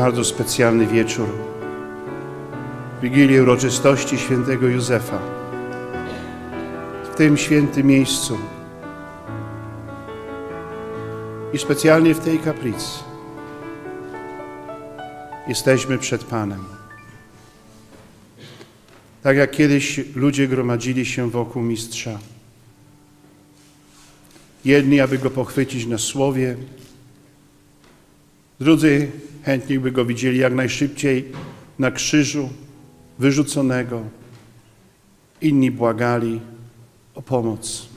bardzo specjalny wieczór, Wigilię uroczystości świętego Józefa. W tym świętym miejscu i specjalnie w tej kaplicy jesteśmy przed Panem. Tak jak kiedyś ludzie gromadzili się wokół mistrza. Jedni, aby go pochwycić na słowie, drudzy chętnie by go widzieli jak najszybciej na krzyżu, wyrzuconego. Inni błagali o pomoc.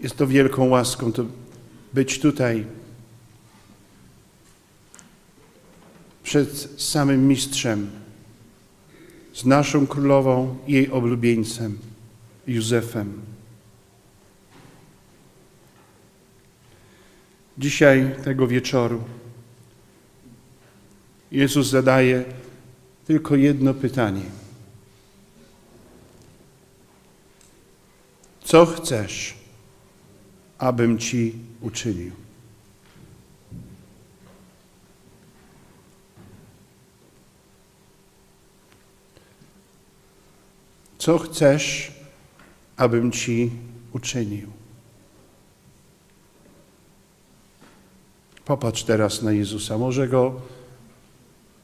Jest to wielką łaską to być tutaj przed samym mistrzem, z naszą królową i jej oblubieńcem Józefem. Dzisiaj, tego wieczoru, Jezus zadaje tylko jedno pytanie. Co chcesz, abym Ci uczynił? Co chcesz, abym Ci uczynił? Popatrz teraz na Jezusa. Może Go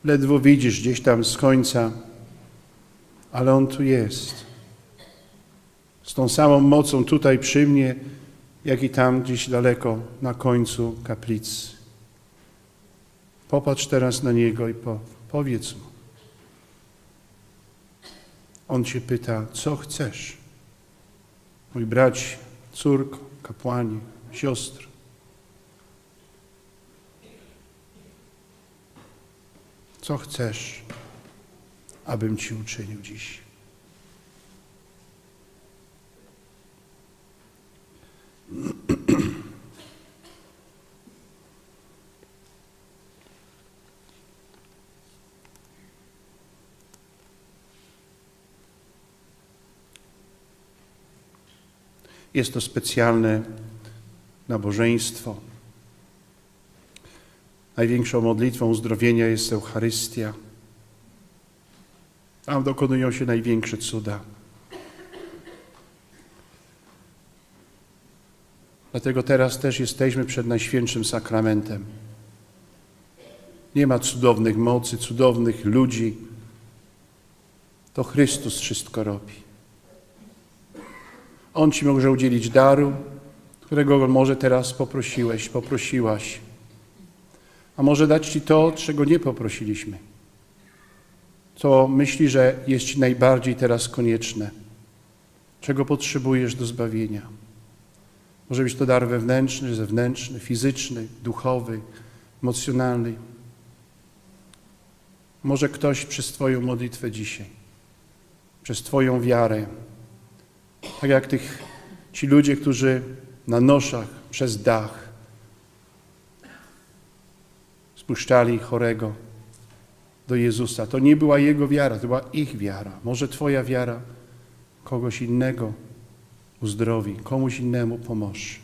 ledwo widzisz gdzieś tam z końca, ale On tu jest. Z tą samą mocą tutaj przy mnie, jak i tam gdzieś daleko na końcu kaplicy. Popatrz teraz na Niego i po, powiedz Mu. On Cię pyta, co chcesz? Mój brać, córko, kapłani, siostry. Co chcesz, abym Ci uczynił dziś? Jest to specjalne nabożeństwo. Największą modlitwą uzdrowienia jest Eucharystia. Tam dokonują się największe cuda. Dlatego teraz też jesteśmy przed Najświętszym Sakramentem. Nie ma cudownych mocy, cudownych ludzi. To Chrystus wszystko robi. On Ci może udzielić daru, którego może teraz poprosiłeś, poprosiłaś. A może dać Ci to, czego nie poprosiliśmy. Co myśli, że jest Ci najbardziej teraz konieczne. Czego potrzebujesz do zbawienia. Może być to dar wewnętrzny, zewnętrzny, fizyczny, duchowy, emocjonalny. Może ktoś przez Twoją modlitwę dzisiaj, przez Twoją wiarę, tak jak tych, ci ludzie, którzy na noszach przez dach spuszczali chorego do Jezusa. To nie była Jego wiara, to była ich wiara. Może Twoja wiara kogoś innego uzdrowi, komuś innemu pomoże.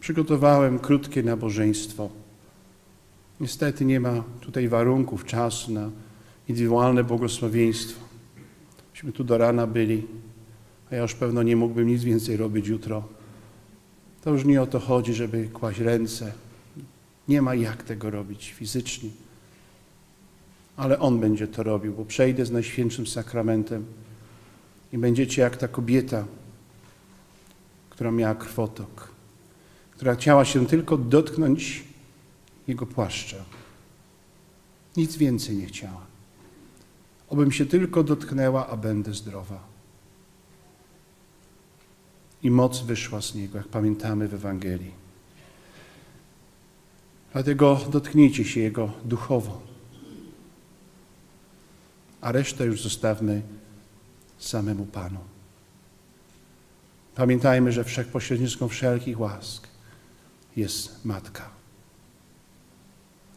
Przygotowałem krótkie nabożeństwo. Niestety nie ma tutaj warunków, czasu na indywidualne błogosławieństwo. Myśmy tu do rana byli, a ja już pewno nie mógłbym nic więcej robić jutro. To już nie o to chodzi, żeby kłaść ręce. Nie ma jak tego robić fizycznie. Ale On będzie to robił, bo przejdę z Najświętszym Sakramentem i będziecie jak ta kobieta, która miała krwotok, która chciała się tylko dotknąć Jego płaszcza. Nic więcej nie chciała. Obym się tylko dotknęła, a będę zdrowa. I moc wyszła z Niego, jak pamiętamy w Ewangelii. Dlatego dotknijcie się Jego duchowo, a resztę już zostawmy samemu Panu. Pamiętajmy, że wszechpośrednictwem wszelkich łask jest Matka.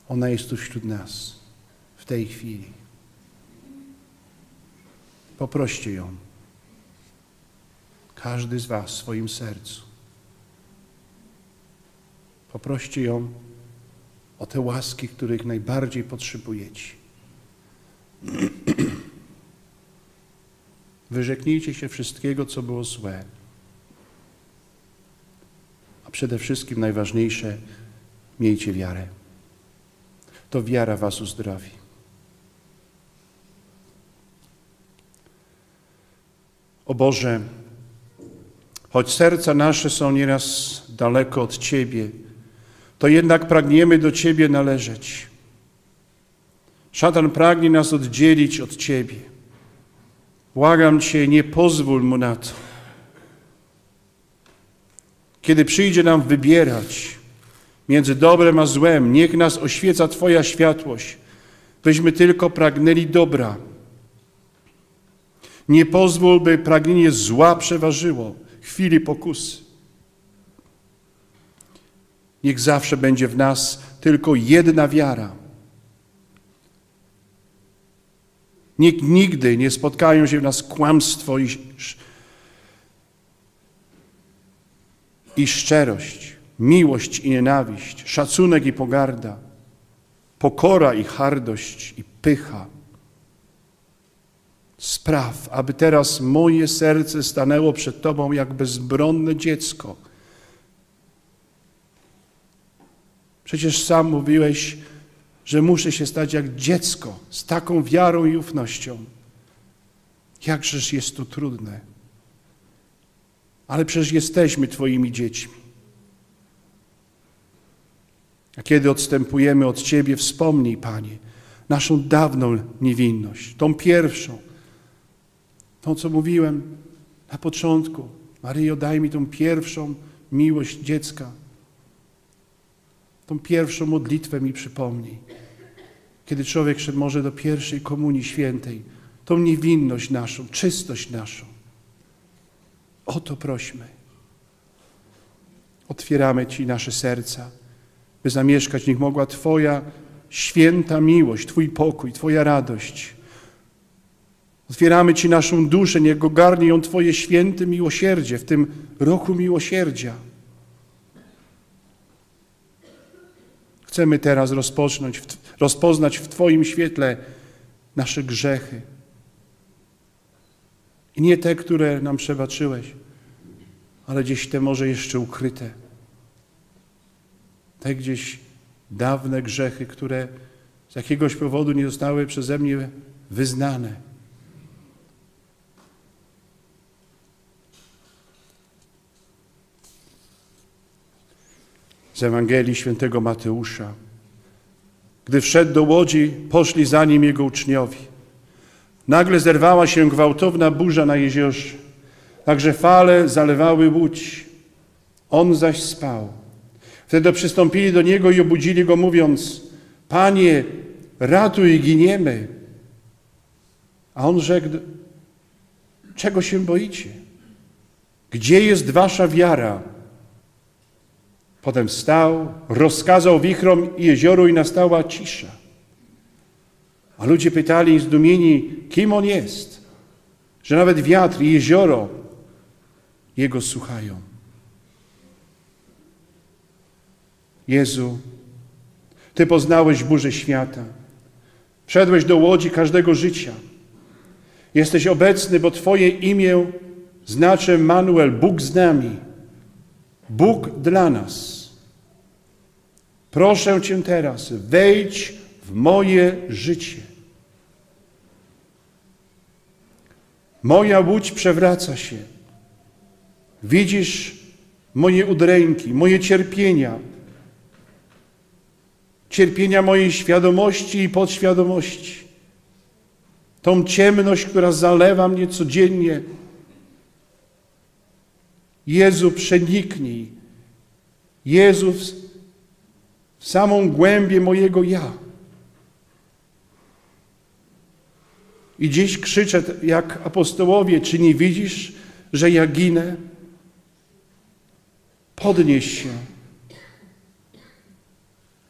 Ona jest tu wśród nas w tej chwili. Poproście ją. Każdy z Was w swoim sercu. Poproście ją o te łaski, których najbardziej potrzebujecie. Wyrzeknijcie się wszystkiego, co było złe. A przede wszystkim najważniejsze, miejcie wiarę. To wiara was uzdrowi. O Boże, choć serca nasze są nieraz daleko od Ciebie, to jednak pragniemy do Ciebie należeć. Szatan pragnie nas oddzielić od Ciebie. Błagam Cię, nie pozwól mu na to. Kiedy przyjdzie nam wybierać między dobrem a złem, niech nas oświeca Twoja światłość, byśmy tylko pragnęli dobra. Nie pozwól, by pragnienie zła przeważyło chwili pokusy. Niech zawsze będzie w nas tylko jedna wiara. Niech nigdy nie spotkają się w nas kłamstwo i, i szczerość, miłość i nienawiść, szacunek i pogarda, pokora i hardość i pycha. Spraw, aby teraz moje serce stanęło przed Tobą jak bezbronne dziecko. Przecież sam mówiłeś, że muszę się stać jak dziecko, z taką wiarą i ufnością. Jakżeż jest to trudne. Ale przecież jesteśmy Twoimi dziećmi. A kiedy odstępujemy od Ciebie, wspomnij, Panie, naszą dawną niewinność, tą pierwszą, tą, co mówiłem na początku. Maryjo, daj mi tą pierwszą miłość dziecka. Tą pierwszą modlitwę mi przypomnij. Kiedy człowiek szedł może do pierwszej komunii świętej, tą niewinność naszą, czystość naszą. O to prośmy. Otwieramy Ci nasze serca, by zamieszkać w nich mogła Twoja święta miłość, Twój pokój, Twoja radość. Otwieramy Ci naszą duszę, niech go garnie ją Twoje święte miłosierdzie w tym roku miłosierdzia. Chcemy teraz rozpocząć, rozpoznać w Twoim świetle nasze grzechy. I nie te, które nam przebaczyłeś, ale gdzieś te może jeszcze ukryte. Te gdzieś dawne grzechy, które z jakiegoś powodu nie zostały przeze mnie wyznane. Z Ewangelii świętego Mateusza. Gdy wszedł do łodzi, poszli za nim jego uczniowie. Nagle zerwała się gwałtowna burza na jeziorze, także fale zalewały łódź. On zaś spał. Wtedy przystąpili do niego i obudzili go, mówiąc: Panie, ratuj, giniemy. A on rzekł: Czego się boicie? Gdzie jest wasza wiara? Potem wstał, rozkazał wichrom i jezioru i nastała cisza. A ludzie pytali zdumieni, kim on jest, że nawet wiatr i jezioro jego słuchają. Jezu, Ty poznałeś burzę świata. Wszedłeś do łodzi każdego życia. Jesteś obecny, bo Twoje imię znaczy Manuel, Bóg z nami. Bóg dla nas. Proszę Cię teraz, wejdź w moje życie. Moja łódź przewraca się. Widzisz moje udręki, moje cierpienia, cierpienia mojej świadomości i podświadomości. Tą ciemność, która zalewa mnie codziennie, Jezu, przeniknij. Jezu, w samą głębię mojego ja. I dziś krzyczę jak apostołowie, czy nie widzisz, że ja ginę? Podnieś się.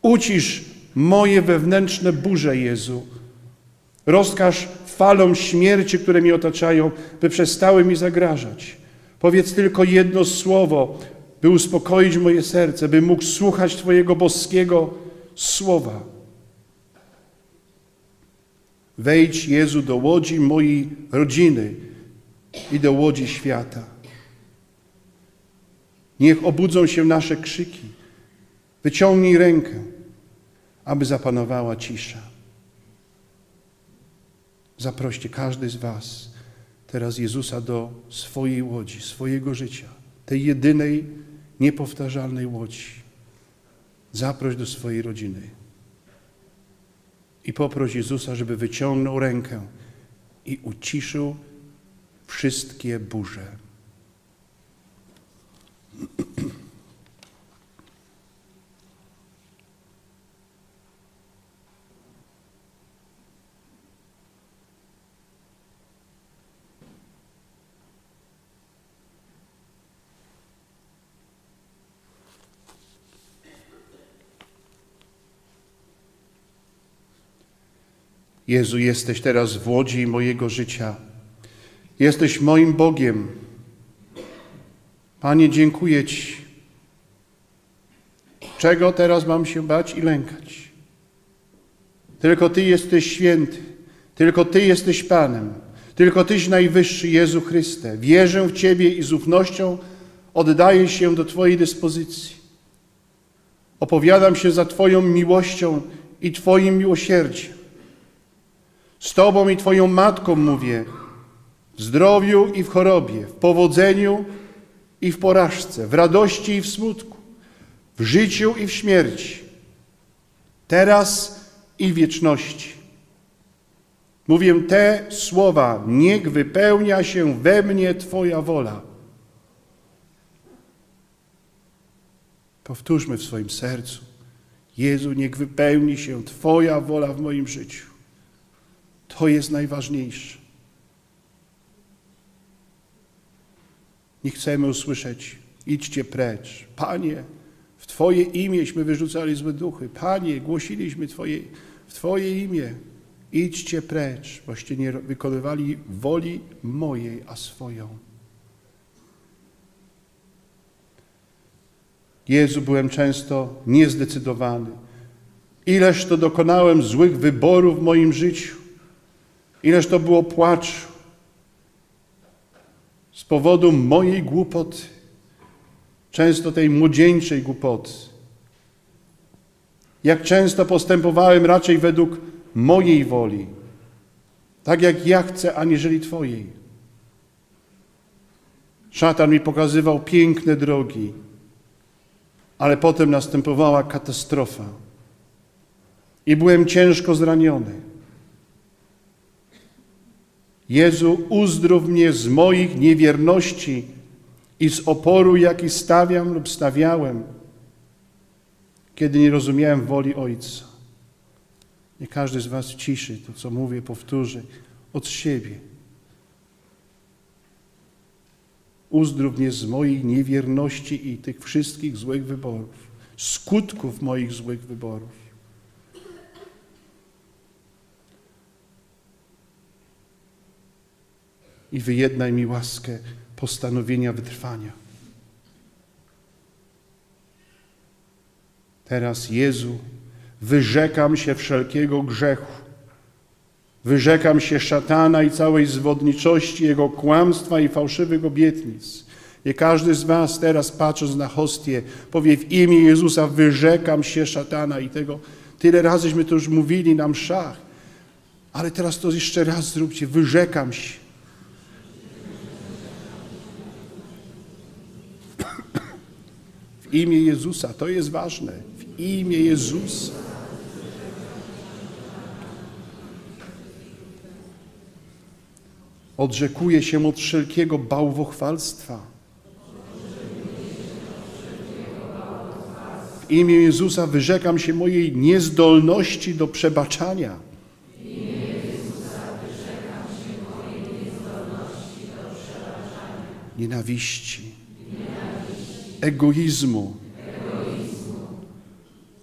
Ucisz moje wewnętrzne burze, Jezu. Rozkaż falom śmierci, które mnie otaczają, by przestały mi zagrażać. Powiedz tylko jedno słowo. by uspokoić moje serce, by mógł słuchać Twojego boskiego słowa. Wejdź, Jezu, do łodzi mojej rodziny i do łodzi świata. Niech obudzą się nasze krzyki. Wyciągnij rękę, aby zapanowała cisza. Zaproście każdy z Was teraz Jezusa do swojej łodzi, swojego życia, tej jedynej, niepowtarzalnej łodzi. Zaproś do swojej rodziny i poproś Jezusa, żeby wyciągnął rękę i uciszył wszystkie burze. Jezu, jesteś teraz w łodzi mojego życia. Jesteś moim Bogiem. Panie, dziękuję Ci. Czego teraz mam się bać i lękać? Tylko Ty jesteś święty. Tylko Ty jesteś Panem. Tylko Tyś najwyższy, Jezu Chryste. Wierzę w Ciebie i z ufnością oddaję się do Twojej dyspozycji. Opowiadam się za Twoją miłością i Twoim miłosierdziem. Z Tobą i Twoją matką mówię, w zdrowiu i w chorobie, w powodzeniu i w porażce, w radości i w smutku, w życiu i w śmierci, teraz i wieczności. Mówię te słowa, niech wypełnia się we mnie Twoja wola. Powtórzmy w swoim sercu. Jezu, niech wypełni się Twoja wola w moim życiu. To jest najważniejsze. Nie chcemy usłyszeć, idźcie precz. Panie, w Twoje imięśmy wyrzucali złe duchy. Panie, głosiliśmy Twoje, w Twoje imię. Idźcie precz, boście nie wykonywali woli mojej, a swoją. Jezu, byłem często niezdecydowany. Ileż to dokonałem złych wyborów w moim życiu. Ileż to było płaczu z powodu mojej głupoty, często tej młodzieńczej głupoty. Jak często postępowałem raczej według mojej woli, tak jak ja chcę, aniżeli Twojej. Szatan mi pokazywał piękne drogi, ale potem następowała katastrofa i byłem ciężko zraniony. Jezu, uzdrów mnie z moich niewierności i z oporu, jaki stawiam lub stawiałem, kiedy nie rozumiałem woli Ojca. Nie każdy z Was ciszy to, co mówię, powtórzy od siebie. Uzdrów mnie z mojej niewierności i tych wszystkich złych wyborów, skutków moich złych wyborów. I wyjednaj mi łaskę postanowienia wytrwania. Teraz, Jezu, wyrzekam się wszelkiego grzechu. Wyrzekam się szatana i całej zwodniczości, jego kłamstwa i fałszywych obietnic. I każdy z Was teraz patrząc na hostię powie w imię Jezusa wyrzekam się szatana i tego. Tyle razyśmy to już mówili na mszach. Ale teraz to jeszcze raz zróbcie. Wyrzekam się. W imię Jezusa, to jest ważne. W imię Jezusa. Odrzekuję się od wszelkiego bałwochwalstwa. W imię Jezusa wyrzekam się mojej niezdolności do przebaczania. Nienawiści egoizmu.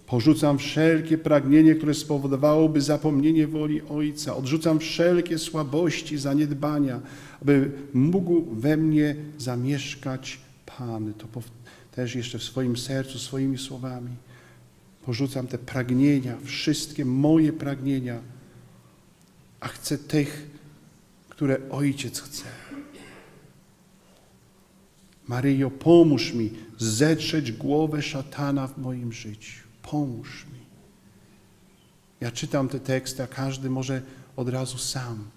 Porzucam wszelkie pragnienie, które spowodowałoby zapomnienie woli Ojca. Odrzucam wszelkie słabości, zaniedbania, aby mógł we mnie zamieszkać Pan. To, też jeszcze w swoim sercu, swoimi słowami. Porzucam te pragnienia, wszystkie moje pragnienia, a chcę tych, które Ojciec chce. Maryjo, pomóż mi zetrzeć głowę szatana w moim życiu. Pomóż mi. Ja czytam te teksty, a każdy może od razu sam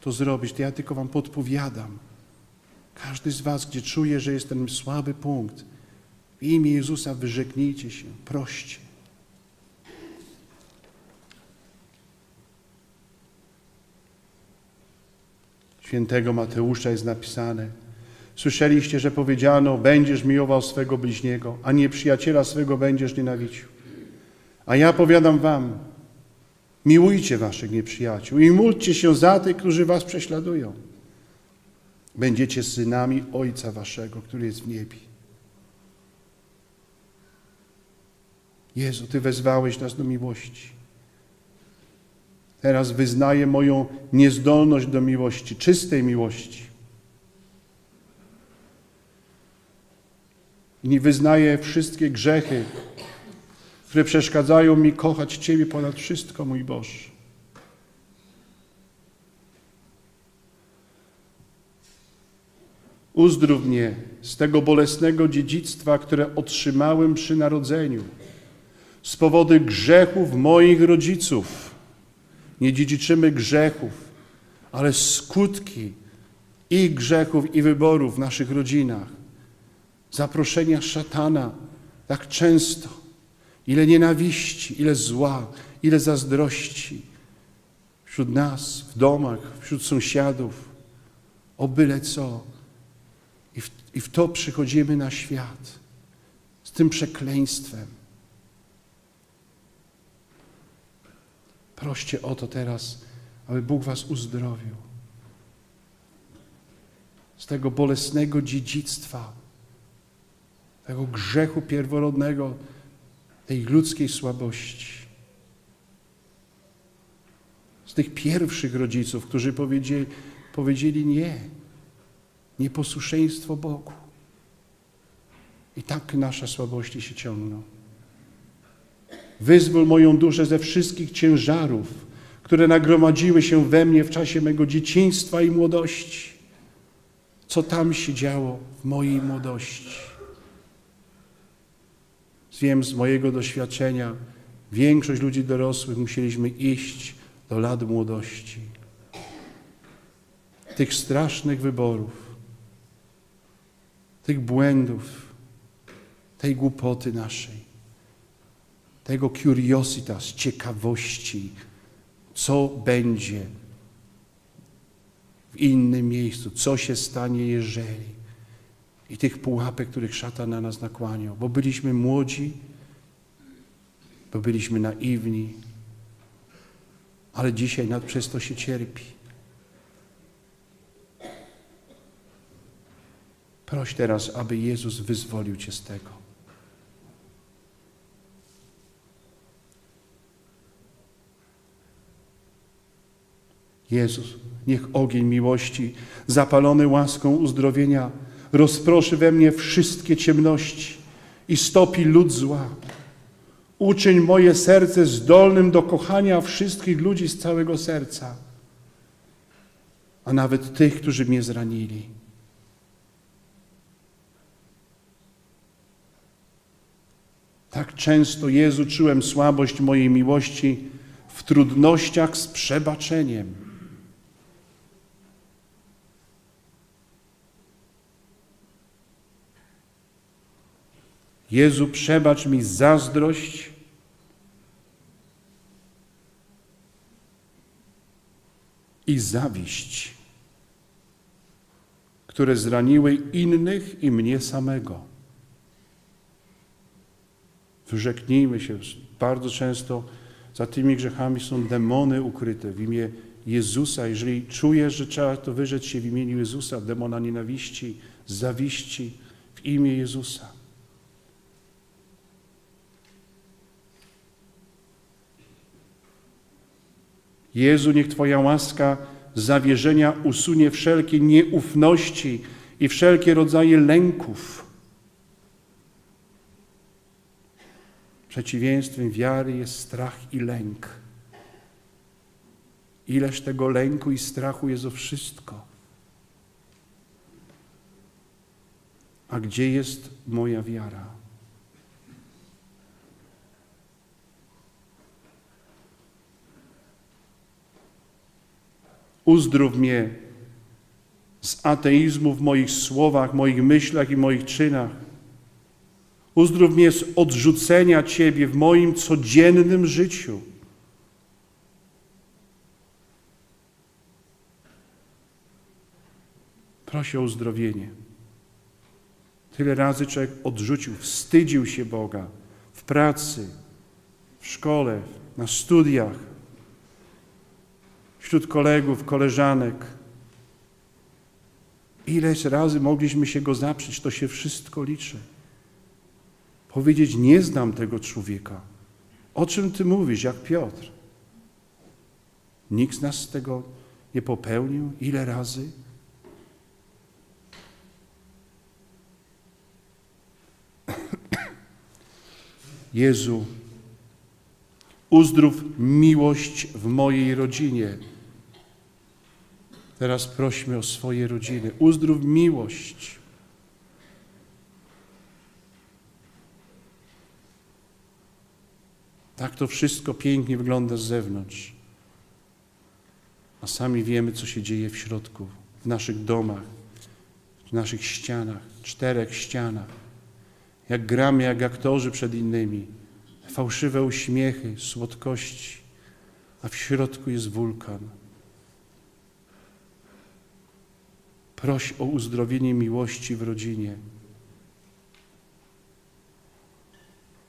to zrobić. To ja tylko wam podpowiadam. Każdy z was, gdzie czuje, że jest ten słaby punkt, w imię Jezusa wyrzeknijcie się, proście. Świętego Mateusza jest napisane. Słyszeliście, że powiedziano, będziesz miłował swego bliźniego, a nie przyjaciela swego będziesz nienawidził. A ja powiadam wam, miłujcie waszych nieprzyjaciół i módlcie się za tych, którzy was prześladują. Będziecie synami Ojca waszego, który jest w niebie. Jezu, Ty wezwałeś nas do miłości. Teraz wyznaję moją niezdolność do miłości, czystej miłości. I wyznaję wszystkie grzechy, które przeszkadzają mi kochać Ciebie ponad wszystko, mój Boże. Uzdrów mnie z tego bolesnego dziedzictwa, które otrzymałem przy narodzeniu, z powodu grzechów moich rodziców. Nie dziedziczymy grzechów, ale skutki ich grzechów i wyborów w naszych rodzinach. Zaproszenia szatana tak często. Ile nienawiści, ile zła, ile zazdrości wśród nas, w domach, wśród sąsiadów, o byle co. I w, I w to przychodzimy na świat z tym przekleństwem. Proście o to teraz, aby Bóg Was uzdrowił z tego bolesnego dziedzictwa, tego grzechu pierworodnego, tej ludzkiej słabości. Z tych pierwszych rodziców, którzy powiedzieli, powiedzieli nie, nieposłuszeństwo Bogu. I tak nasze słabości się ciągną. Wyzwól moją duszę ze wszystkich ciężarów, które nagromadziły się we mnie w czasie mego dzieciństwa i młodości. Co tam się działo w mojej młodości? Wiem z mojego doświadczenia, większość ludzi dorosłych musieliśmy iść do lat młodości. Tych strasznych wyborów, tych błędów, tej głupoty naszej tego curiositas, ciekawości, co będzie w innym miejscu, co się stanie, jeżeli. I tych pułapek, których szatan na nas nakłaniał, bo byliśmy młodzi, bo byliśmy naiwni, ale dzisiaj nad przez to się cierpi. Proś teraz, aby Jezus wyzwolił Cię z tego. Jezus, niech ogień miłości, zapalony łaską uzdrowienia, rozproszy we mnie wszystkie ciemności i stopi lud zła. Uczyń moje serce zdolnym do kochania wszystkich ludzi z całego serca, a nawet tych, którzy mnie zranili. Tak często, Jezu, czułem słabość mojej miłości w trudnościach z przebaczeniem. Jezu, przebacz mi zazdrość, i zawiść, które zraniły innych i mnie samego. Wyrzeknijmy się. Bardzo często za tymi grzechami są demony ukryte w imię Jezusa. Jeżeli czujesz, że trzeba to wyrzec się w imieniu Jezusa, demona nienawiści, zawiści, w imię Jezusa. Jezu, niech Twoja łaska zawierzenia usunie wszelkie nieufności i wszelkie rodzaje lęków. Przeciwieństwem wiary jest strach i lęk. Ileż tego lęku i strachu jest o wszystko. A gdzie jest moja wiara? Uzdrów mnie z ateizmu w moich słowach, moich myślach i moich czynach. Uzdrów mnie z odrzucenia Ciebie w moim codziennym życiu. Prosi o uzdrowienie. Tyle razy człowiek odrzucił, wstydził się Boga w pracy, w szkole, na studiach, wśród kolegów, koleżanek. Ileś razy mogliśmy się go zaprzeć, to się wszystko liczy. Powiedzieć, nie znam tego człowieka. O czym ty mówisz, jak Piotr? Nikt z nas tego nie popełnił. Ile razy? Jezu, uzdrów miłość w mojej rodzinie. Teraz prośmy o swoje rodziny. Uzdrów miłość. Tak to wszystko pięknie wygląda z zewnątrz. A sami wiemy, co się dzieje w środku, w naszych domach, w naszych ścianach, czterech ścianach. Jak gramy, jak aktorzy przed innymi. Fałszywe uśmiechy, słodkości, a w środku jest wulkan. Proś o uzdrowienie miłości w rodzinie.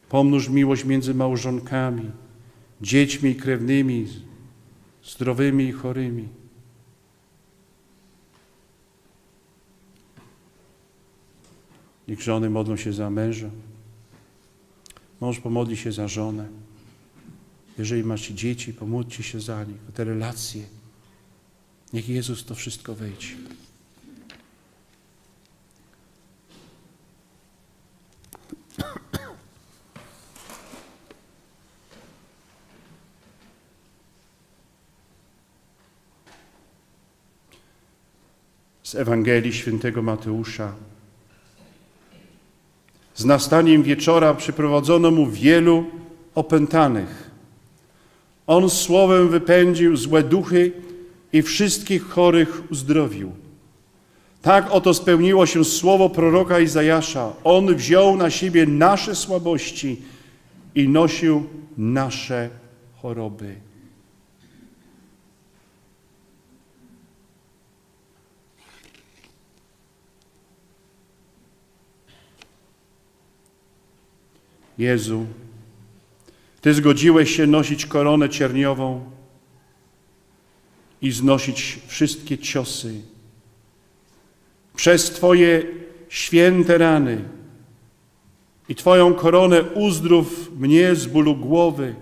Pomnóż miłość między małżonkami, dziećmi i krewnymi, zdrowymi i chorymi. Niech żony modlą się za męża. Mąż pomodli się za żonę. Jeżeli macie dzieci, pomódlcie się za nich, te relacje. Niech Jezus to wszystko wejdzie. Z Ewangelii Świętego Mateusza. Z nastaniem wieczora przyprowadzono mu wielu opętanych. On słowem wypędził złe duchy i wszystkich chorych uzdrowił. Tak oto spełniło się słowo proroka Izajasza. On wziął na siebie nasze słabości i nosił nasze choroby. Jezu, Ty zgodziłeś się nosić koronę cierniową i znosić wszystkie ciosy. Przez Twoje święte rany i Twoją koronę uzdrów mnie z bólu głowy,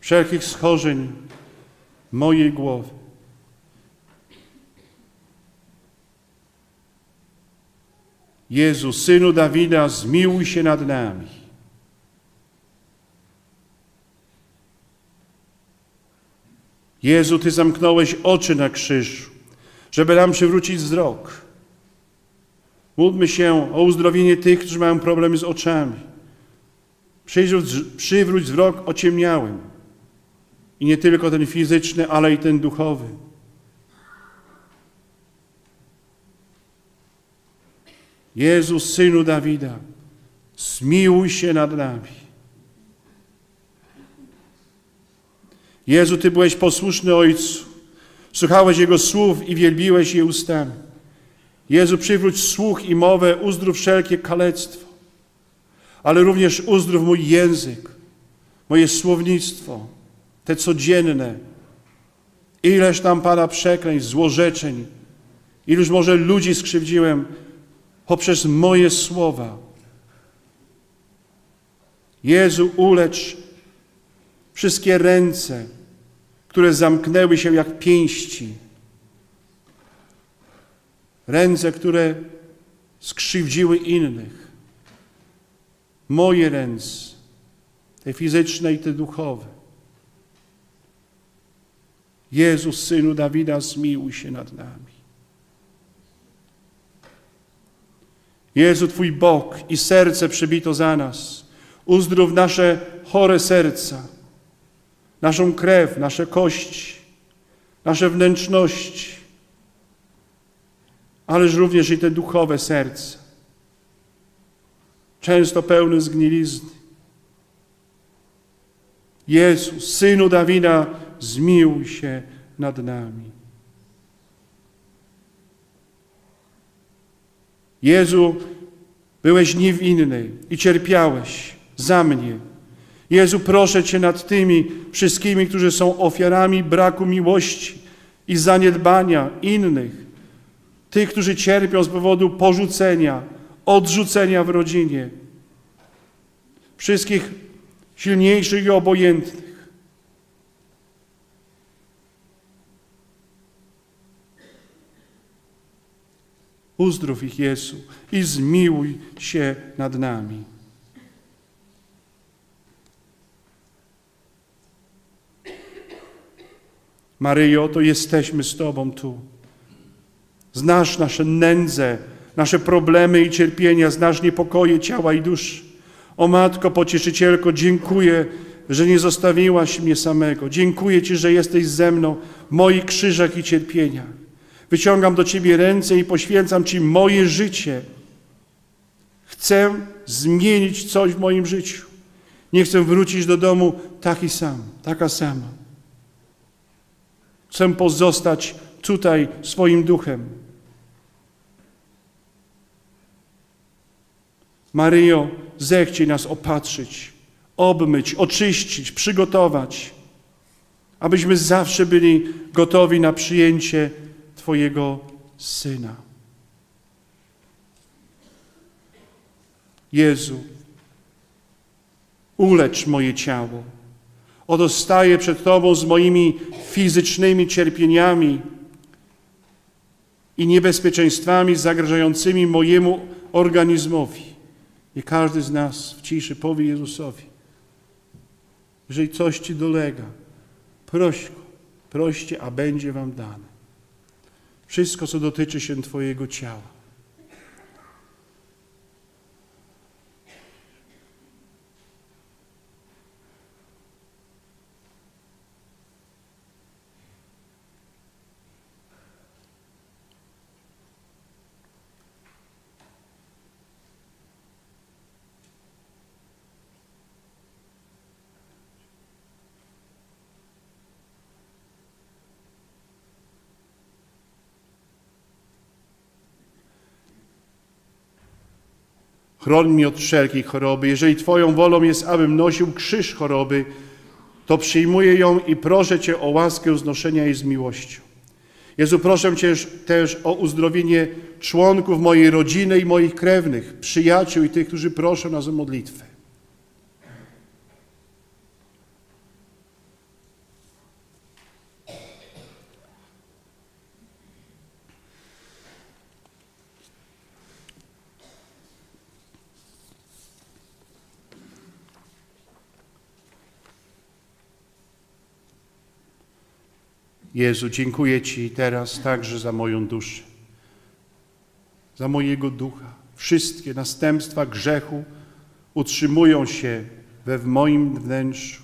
wszelkich schorzeń mojej głowy. Jezu, Synu Dawida, zmiłuj się nad nami. Jezu, Ty zamknąłeś oczy na krzyżu, żeby nam przywrócić wzrok. Módlmy się o uzdrowienie tych, którzy mają problemy z oczami. Przywróć, wzrok ociemniałym. I nie tylko ten fizyczny, ale i ten duchowy. Jezus, Synu Dawida, zmiłuj się nad nami. Jezu, Ty byłeś posłuszny Ojcu, słuchałeś Jego słów i wielbiłeś je ustami. Jezu, przywróć słuch i mowę, uzdrów wszelkie kalectwo, ale również uzdrów mój język, moje słownictwo, te codzienne. Ileż tam Pana przekleństw, złorzeczeń, iluż może ludzi skrzywdziłem poprzez moje słowa. Jezu, ulecz wszystkie ręce, które zamknęły się jak pięści. Ręce, które skrzywdziły innych. Moje ręce, te fizyczne i te duchowe. Jezus, Synu Dawida, zmiłuj się nad nami. Jezu, Twój bok i serce przybito za nas. Uzdrów nasze chore serca, naszą krew, nasze kości, nasze wnętrzności, ależ również i te duchowe serce, często pełne zgnilizny. Jezu, Synu Dawida, zmiłuj się nad nami. Jezu, byłeś niewinny i cierpiałeś za mnie. Jezu, proszę Cię nad tymi wszystkimi, którzy są ofiarami braku miłości i zaniedbania innych, tych, którzy cierpią z powodu porzucenia, odrzucenia w rodzinie, wszystkich silniejszych i obojętnych. Uzdrów ich, Jezu, i zmiłuj się nad nami. Maryjo, to jesteśmy z Tobą tu. Znasz nasze nędze, nasze problemy i cierpienia, znasz niepokoje ciała i duszy. O Matko Pocieszycielko, dziękuję, że nie zostawiłaś mnie samego. Dziękuję Ci, że jesteś ze mną w moich krzyżach i cierpieniach. Wyciągam do Ciebie ręce i poświęcam Ci moje życie. Chcę zmienić coś w moim życiu. Nie chcę wrócić do domu taki sam, taka sama. Chcę pozostać tutaj swoim duchem. Maryjo, zechciej nas opatrzyć, obmyć, oczyścić, przygotować, abyśmy zawsze byli gotowi na przyjęcie Twojego Syna. Jezu, ulecz moje ciało. Oto staję przed Tobą z moimi fizycznymi cierpieniami i niebezpieczeństwami zagrażającymi mojemu organizmowi. I każdy z nas w ciszy powie Jezusowi, jeżeli coś Ci dolega, proś Go, proście, a będzie Wam dane. Wszystko, co dotyczy się Twojego ciała. Chroń mnie od wszelkiej choroby. Jeżeli Twoją wolą jest, abym nosił krzyż choroby, to przyjmuję ją i proszę Cię o łaskę znoszenia jej z miłością. Jezu, proszę Cię też o uzdrowienie członków mojej rodziny i moich krewnych, przyjaciół i tych, którzy proszą nas o modlitwę. Jezu, dziękuję Ci teraz także za moją duszę, za mojego ducha. Wszystkie następstwa grzechu utrzymują się we w moim wnętrzu.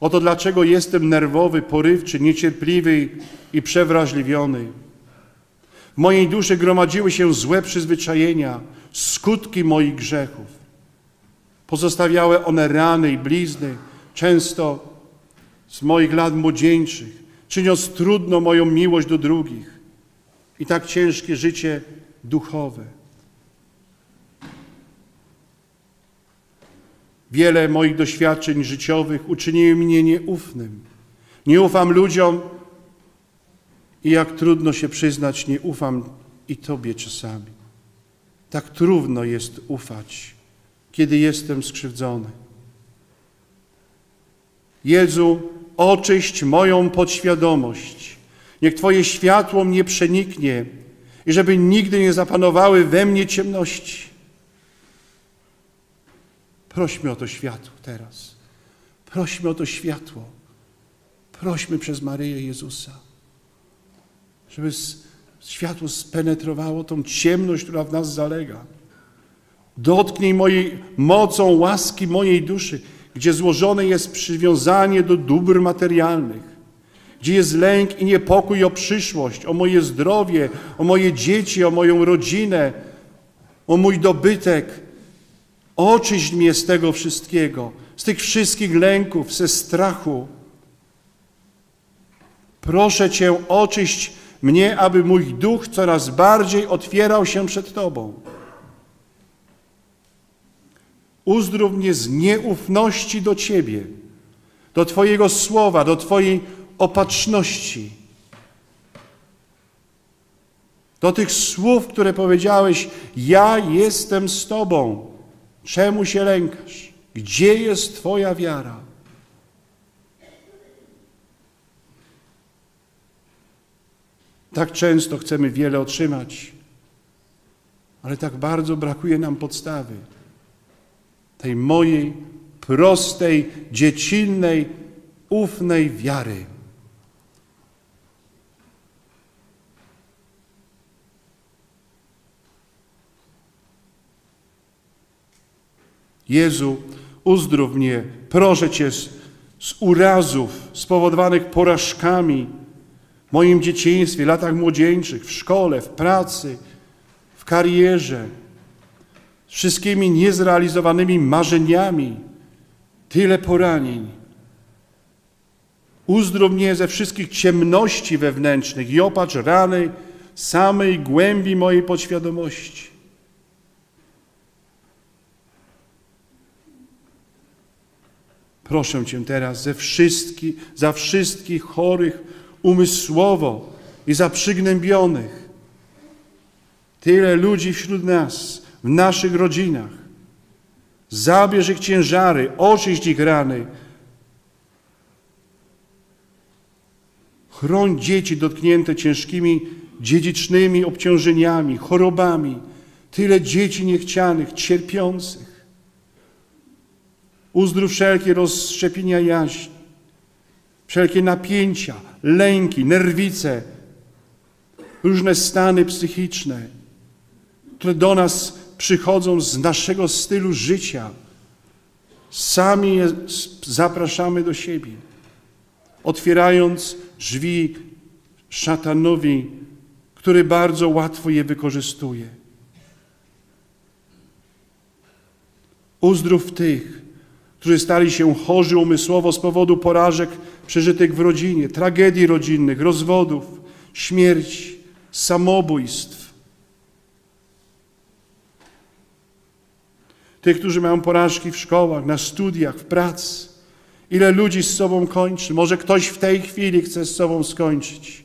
Oto dlaczego jestem nerwowy, porywczy, niecierpliwy i przewrażliwiony. W mojej duszy gromadziły się złe przyzwyczajenia, skutki moich grzechów. Pozostawiały one rany i blizny, często z moich lat młodzieńczych czyniąc trudno moją miłość do drugich i tak ciężkie życie duchowe. Wiele moich doświadczeń życiowych uczyniły mnie nieufnym. Nie ufam ludziom i jak trudno się przyznać, nie ufam i Tobie czasami. Tak trudno jest ufać, kiedy jestem skrzywdzony. Jezu, oczyść moją podświadomość. Niech Twoje światło mnie przeniknie i żeby nigdy nie zapanowały we mnie ciemności. Prośmy o to światło teraz. Prośmy o to światło. Prośmy przez Maryję Jezusa, żeby światło spenetrowało tą ciemność, która w nas zalega. Dotknij mojej mocą łaski mojej duszy, gdzie złożone jest przywiązanie do dóbr materialnych, gdzie jest lęk i niepokój o przyszłość, o moje zdrowie, o moje dzieci, o moją rodzinę, o mój dobytek. Oczyść mnie z tego wszystkiego, z tych wszystkich lęków, ze strachu. Proszę Cię, oczyść mnie, aby mój duch coraz bardziej otwierał się przed Tobą. Uzdrów mnie z nieufności do Ciebie, do Twojego słowa, do Twojej opatrzności. Do tych słów, które powiedziałeś, ja jestem z Tobą. Czemu się lękasz? Gdzie jest Twoja wiara? Tak często chcemy wiele otrzymać, ale tak bardzo brakuje nam podstawy tej mojej prostej, dziecinnej, ufnej wiary. Jezu, uzdrów mnie, proszę Cię z, z urazów spowodowanych porażkami w moim dzieciństwie, latach młodzieńczych, w szkole, w pracy, w karierze, wszystkimi niezrealizowanymi marzeniami, tyle poranień. Uzdrów mnie ze wszystkich ciemności wewnętrznych i opatrz rany samej głębi mojej podświadomości. Proszę Cię teraz ze wszystkich, za wszystkich chorych umysłowo i za przygnębionych. Tyle ludzi wśród nas, w naszych rodzinach. Zabierz ich ciężary, oczyść ich rany. Chroń dzieci dotknięte ciężkimi dziedzicznymi obciążeniami, chorobami. Tyle dzieci niechcianych, cierpiących. Uzdrów wszelkie rozszczepienia jaźni, wszelkie napięcia, lęki, nerwice, różne stany psychiczne, które do nas przychodzą z naszego stylu życia. Sami je zapraszamy do siebie, otwierając drzwi szatanowi, który bardzo łatwo je wykorzystuje. Uzdrów tych, którzy stali się chorzy umysłowo z powodu porażek przeżytych w rodzinie, tragedii rodzinnych, rozwodów, śmierci, samobójstw. Tych, którzy mają porażki w szkołach, na studiach, w pracy. Ile ludzi z sobą kończy? Może ktoś w tej chwili chce z sobą skończyć.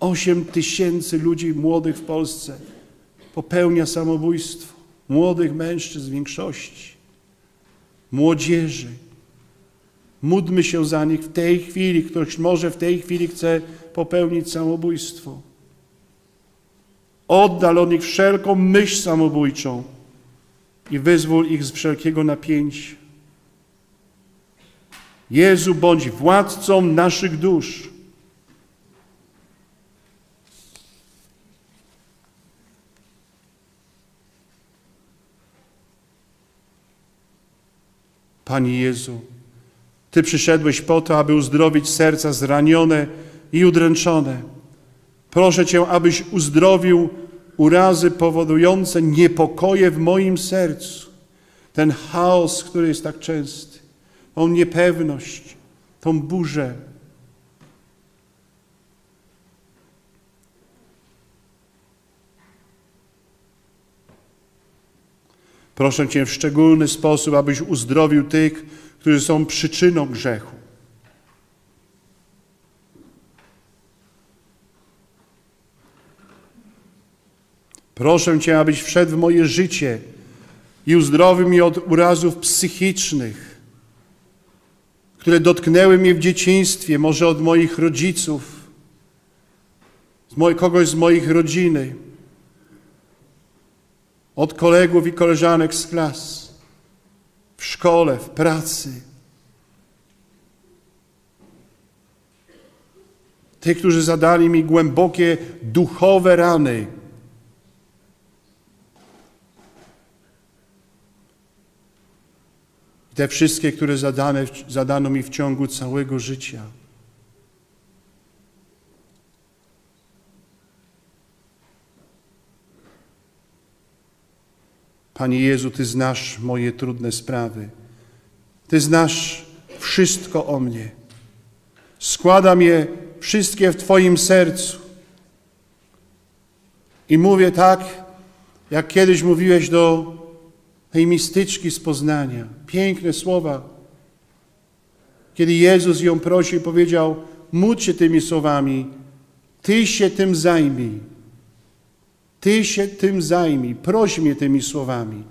Osiem tysięcy ludzi młodych w Polsce popełnia samobójstwo. Młodych mężczyzn w większości młodzieży. Módlmy się za nich w tej chwili. Ktoś może w tej chwili chce popełnić samobójstwo. Oddal od nich wszelką myśl samobójczą i wyzwól ich z wszelkiego napięcia. Jezu, bądź władcą naszych dusz. Panie Jezu, Ty przyszedłeś po to, aby uzdrowić serca zranione i udręczone. Proszę Cię, abyś uzdrowił urazy powodujące niepokoje w moim sercu. Ten chaos, który jest tak częsty, tą niepewność, tą burzę. Proszę Cię w szczególny sposób, abyś uzdrowił tych, którzy są przyczyną grzechu. Proszę Cię, abyś wszedł w moje życie i uzdrowił mnie od urazów psychicznych, które dotknęły mnie w dzieciństwie, może od moich rodziców, z kogoś z moich rodziny. od kolegów i koleżanek z klas, w szkole, w pracy. Tych, którzy zadali mi głębokie duchowe rany. Te wszystkie, które zadane, zadano mi w ciągu całego życia. Panie Jezu, Ty znasz moje trudne sprawy. Ty znasz wszystko o mnie. Składam je wszystkie w Twoim sercu. I mówię tak, jak kiedyś mówiłeś do tej mistyczki z Poznania. Piękne słowa. Kiedy Jezus ją prosił, powiedział: Módl się tymi słowami, Ty się tym zajmij. Ty się tym zajmij. Proś mnie tymi słowami.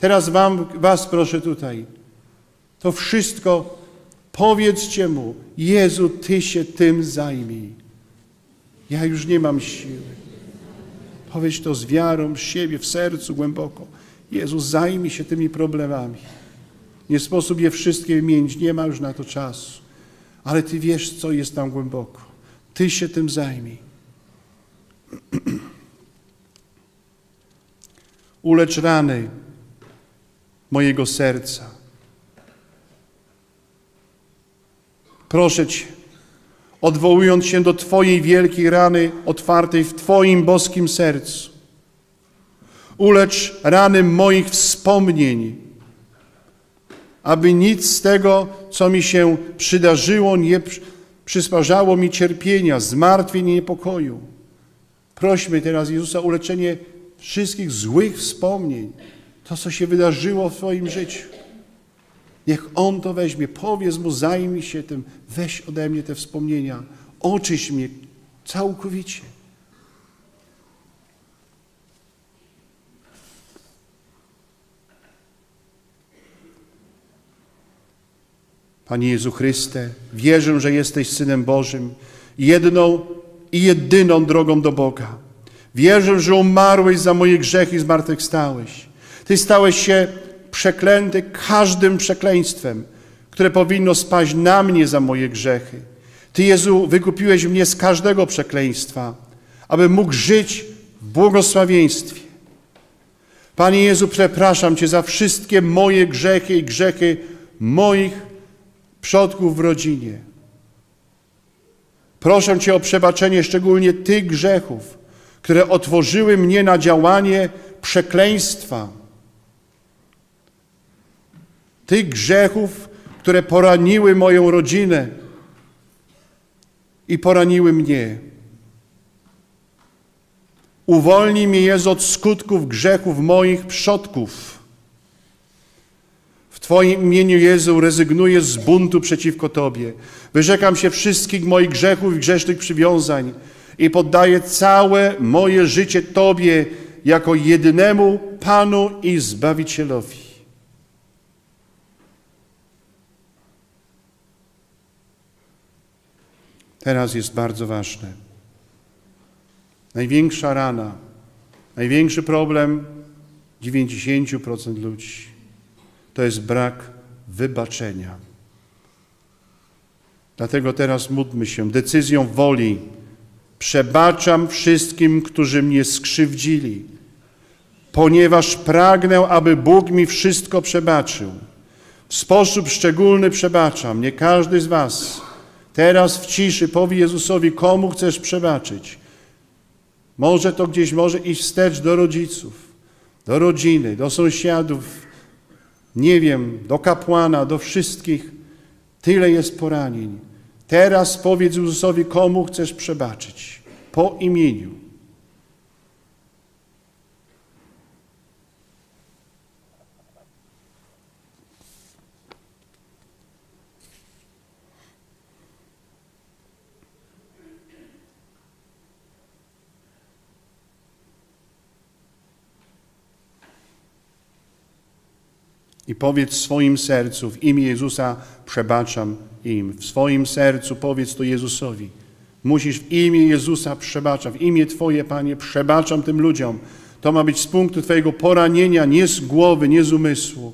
Teraz wam, Was proszę tutaj. To wszystko powiedzcie Mu: Jezu, Ty się tym zajmij. Ja już nie mam siły. Powiedz to z wiarą w siebie, w sercu głęboko. Jezu, zajmij się tymi problemami. Nie sposób je wszystkie wymienić, nie ma już na to czasu. Ale Ty wiesz, co jest tam głęboko. Ty się tym zajmij. Ulecz rany mojego serca. Proszę Cię, odwołując się do Twojej wielkiej rany otwartej w Twoim boskim sercu, ulecz rany moich wspomnień, aby nic z tego, co mi się przydarzyło, nie przysparzało mi cierpienia, zmartwień i niepokoju. Prośmy teraz Jezusa o uleczenie wszystkich złych wspomnień, to, co się wydarzyło w Twoim życiu. Niech On to weźmie, powiedz Mu, zajmij się tym, weź ode mnie te wspomnienia, oczyś mnie całkowicie. Panie Jezu Chryste, wierzę, że jesteś Synem Bożym, jedną i jedyną drogą do Boga. Wierzę, że umarłeś za moje grzechy i zmartwychwstałeś. Ty stałeś się przeklęty każdym przekleństwem, które powinno spaść na mnie za moje grzechy. Ty, Jezu, wykupiłeś mnie z każdego przekleństwa, aby mógł żyć w błogosławieństwie. Panie Jezu, przepraszam Cię za wszystkie moje grzechy i grzechy moich przodków w rodzinie. Proszę Cię o przebaczenie szczególnie tych grzechów, które otworzyły mnie na działanie przekleństwa, tych grzechów, które poraniły moją rodzinę i poraniły mnie. Uwolnij mnie, Jezu, od skutków grzechów moich przodków. Twoim imieniu, Jezu, rezygnuję z buntu przeciwko Tobie. Wyrzekam się wszystkich moich grzechów i grzesznych przywiązań i poddaję całe moje życie Tobie jako jedynemu Panu i Zbawicielowi. Teraz jest bardzo ważne. Największa rana, największy problem 90% ludzi to jest brak wybaczenia. Dlatego teraz módlmy się decyzją woli. Przebaczam wszystkim, którzy mnie skrzywdzili, ponieważ pragnę, aby Bóg mi wszystko przebaczył. W sposób szczególny przebaczam. Nie każdy z Was teraz w ciszy powie Jezusowi, komu chcesz przebaczyć. Może to gdzieś może iść wstecz do rodziców, do rodziny, do sąsiadów, nie wiem, do kapłana, do wszystkich. Tyle jest poranień. Teraz powiedz Jezusowi, komu chcesz przebaczyć. Po imieniu. I powiedz swoim sercu, w imię Jezusa przebaczam im. W swoim sercu powiedz to Jezusowi. Musisz w imię Jezusa przebaczać, w imię Twoje, Panie, przebaczam tym ludziom. To ma być z punktu Twojego poranienia, nie z głowy, nie z umysłu,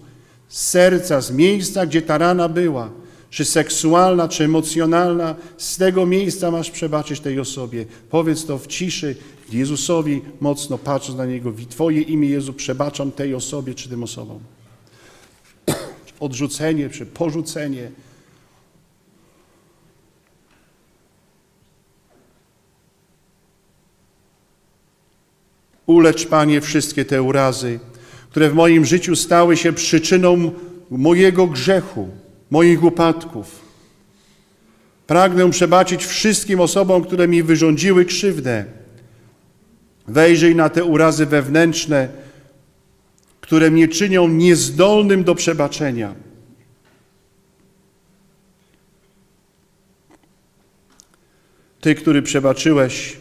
z serca, z miejsca, gdzie ta rana była, czy seksualna, czy emocjonalna, z tego miejsca masz przebaczyć tej osobie. Powiedz to w ciszy Jezusowi mocno, patrząc na Niego. W Twoje imię, Jezu, przebaczam tej osobie, czy tym osobom. Odrzucenie, czy porzucenie, Ulecz, Panie, wszystkie te urazy, które w moim życiu stały się przyczyną mojego grzechu, moich upadków. Pragnę przebaczyć wszystkim osobom, które mi wyrządziły krzywdę. Wejrzyj na te urazy wewnętrzne, które mnie czynią niezdolnym do przebaczenia. Ty, który przebaczyłeś,